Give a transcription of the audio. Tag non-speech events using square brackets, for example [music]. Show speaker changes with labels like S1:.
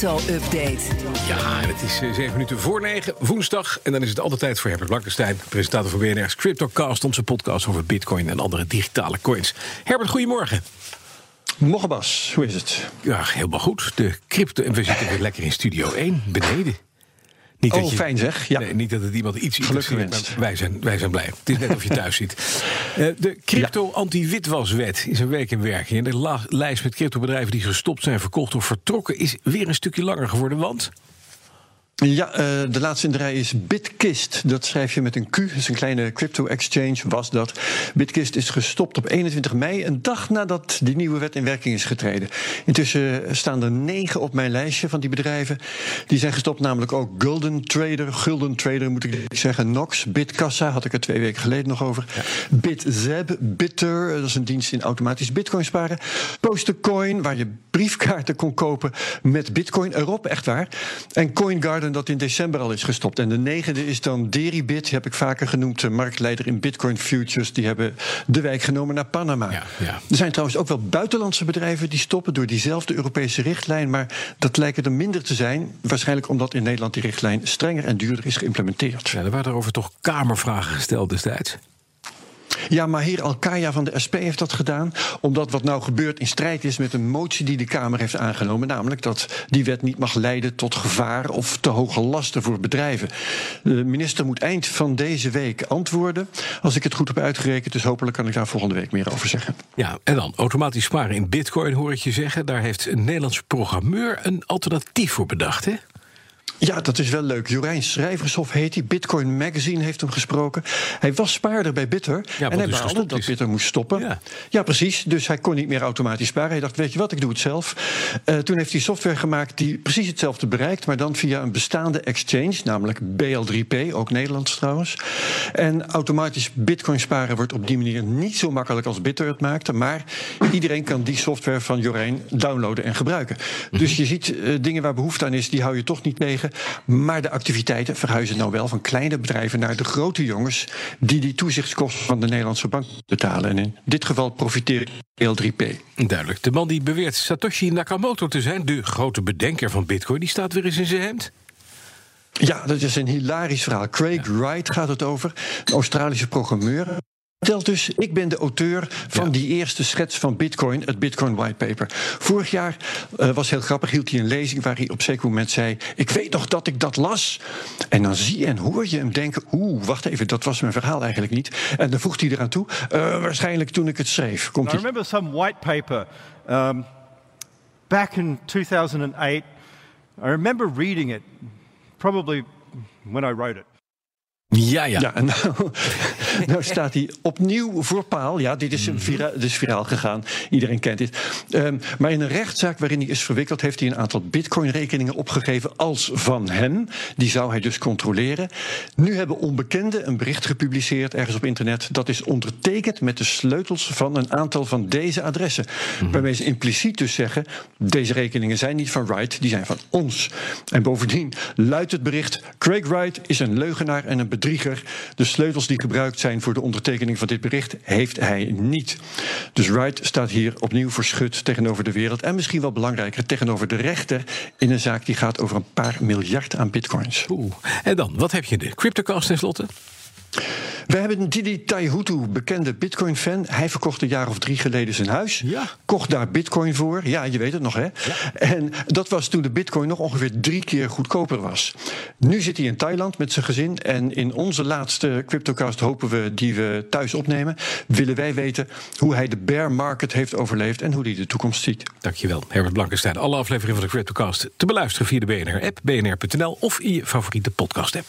S1: crypto-update.
S2: Ja, het is eh, zeven minuten voor negen, woensdag. En dan is het altijd tijd voor Herbert Blankenstein, presentator van BNR's CryptoCast, onze podcast over bitcoin en andere digitale coins. Herbert, goedemorgen.
S3: Morgen Bas, hoe is het?
S2: Ja, helemaal goed. De crypto, en we zitten weer lekker in Studio 1, beneden.
S3: Niet oh, je, fijn zeg. Ja.
S2: Nee, niet dat het iemand iets
S3: Gelukkig
S2: maar wij zijn, wij zijn blij. Het is net of je [laughs] thuis zit. Uh, de crypto-anti-witwaswet is een week in werking. En de lijst met cryptobedrijven die gestopt zijn, verkocht of vertrokken... is weer een stukje langer geworden, want...
S3: Ja, uh, de laatste in de rij is Bitkist. Dat schrijf je met een Q. Dat is een kleine crypto-exchange, was dat. Bitkist is gestopt op 21 mei, een dag nadat die nieuwe wet in werking is getreden. Intussen staan er negen op mijn lijstje van die bedrijven. Die zijn gestopt, namelijk ook Golden Trader, Gulden Trader moet ik zeggen, Nox, Bitkassa, had ik er twee weken geleden nog over. Ja. BitZeb, Bitter, dat is een dienst in automatisch bitcoin sparen. Postercoin, waar je briefkaarten kon kopen met bitcoin erop, echt waar. En CoinGarden dat in december al is gestopt. En de negende is dan Deribit, heb ik vaker genoemd, marktleider in Bitcoin Futures. Die hebben de wijk genomen naar Panama. Ja, ja. Er zijn trouwens ook wel buitenlandse bedrijven die stoppen door diezelfde Europese richtlijn. Maar dat lijken er minder te zijn. Waarschijnlijk omdat in Nederland die richtlijn strenger en duurder is geïmplementeerd.
S2: Ja, er waren daarover toch kamervragen gesteld destijds.
S3: Ja, maar heer Alkaya van de SP heeft dat gedaan. Omdat wat nou gebeurt in strijd is met een motie die de Kamer heeft aangenomen. Namelijk dat die wet niet mag leiden tot gevaar of te hoge lasten voor bedrijven. De minister moet eind van deze week antwoorden. Als ik het goed heb uitgerekend. Dus hopelijk kan ik daar volgende week meer over zeggen.
S2: Ja, en dan automatisch sparen in bitcoin hoor ik je zeggen. Daar heeft een Nederlandse programmeur een alternatief voor bedacht, hè?
S3: Ja, dat is wel leuk. Jorijn Schrijvershof heet hij. Bitcoin Magazine heeft hem gesproken. Hij was spaarder bij Bitter. en hij dus baalde dat Bitter moest stoppen. Ja. ja. precies. Dus hij kon niet meer automatisch sparen. Hij dacht, weet je wat, ik doe het zelf. Uh, toen heeft hij software gemaakt die precies hetzelfde bereikt... maar dan via een bestaande exchange, namelijk BL3P, ook Nederlands trouwens. En automatisch bitcoin sparen wordt op die manier niet zo makkelijk als Bitter het maakte... maar iedereen kan die software van Jorijn downloaden en gebruiken. Dus je ziet uh, dingen waar behoefte aan is, die hou je toch niet tegen... Maar de activiteiten verhuizen nou wel van kleine bedrijven naar de grote jongens die die toezichtskosten van de Nederlandse bank betalen. En in dit geval profiteren L3P.
S2: Duidelijk. De man die beweert Satoshi Nakamoto te zijn, de grote bedenker van Bitcoin, die staat weer eens in zijn hemd.
S3: Ja, dat is een hilarisch verhaal. Craig Wright gaat het over, een Australische programmeur. Vertelt dus, ik ben de auteur van die eerste schets van Bitcoin, het Bitcoin Whitepaper. Vorig jaar uh, was heel grappig, hield hij een lezing waar hij op zeker moment zei: Ik weet nog dat ik dat las. En dan zie en hoor je hem denken: Oeh, wacht even, dat was mijn verhaal eigenlijk niet. En dan voegt hij eraan toe: uh, Waarschijnlijk toen ik het schreef.
S4: Komt I remember some white paper um, back in 2008. I remember reading it, probably when I wrote it.
S2: Ja, ja.
S3: ja nou, [laughs] [laughs] nou, staat hij opnieuw voor paal. Ja, dit is, vira dit is viraal gegaan. Iedereen kent dit. Um, maar in een rechtszaak waarin hij is verwikkeld... heeft hij een aantal bitcoin-rekeningen opgegeven als van hem. Die zou hij dus controleren. Nu hebben onbekenden een bericht gepubliceerd ergens op internet. Dat is ondertekend met de sleutels van een aantal van deze adressen. Mm Waarmee ze impliciet dus zeggen... deze rekeningen zijn niet van Wright, die zijn van ons. En bovendien luidt het bericht... Craig Wright is een leugenaar en een bedrieger. De sleutels die gebruikt zijn voor de ondertekening van dit bericht heeft hij niet. Dus Wright staat hier opnieuw verschut tegenover de wereld. En misschien wel belangrijker, tegenover de rechter in een zaak die gaat over een paar miljard aan bitcoins.
S2: Oeh. En dan, wat heb je de CryptoCast tenslotte?
S3: We hebben Didi Taihutu, bekende Bitcoin-fan. Hij verkocht een jaar of drie geleden zijn huis. Ja. Kocht daar Bitcoin voor. Ja, je weet het nog, hè? Ja. En dat was toen de Bitcoin nog ongeveer drie keer goedkoper was. Nu zit hij in Thailand met zijn gezin. En in onze laatste CryptoCast hopen we, die we thuis opnemen, willen wij weten hoe hij de bear market heeft overleefd en hoe hij de toekomst ziet.
S2: Dankjewel, Herbert Blankenstein. Alle afleveringen van de CryptoCast te beluisteren via de BNR-app, bnr.nl of in je favoriete podcast-app.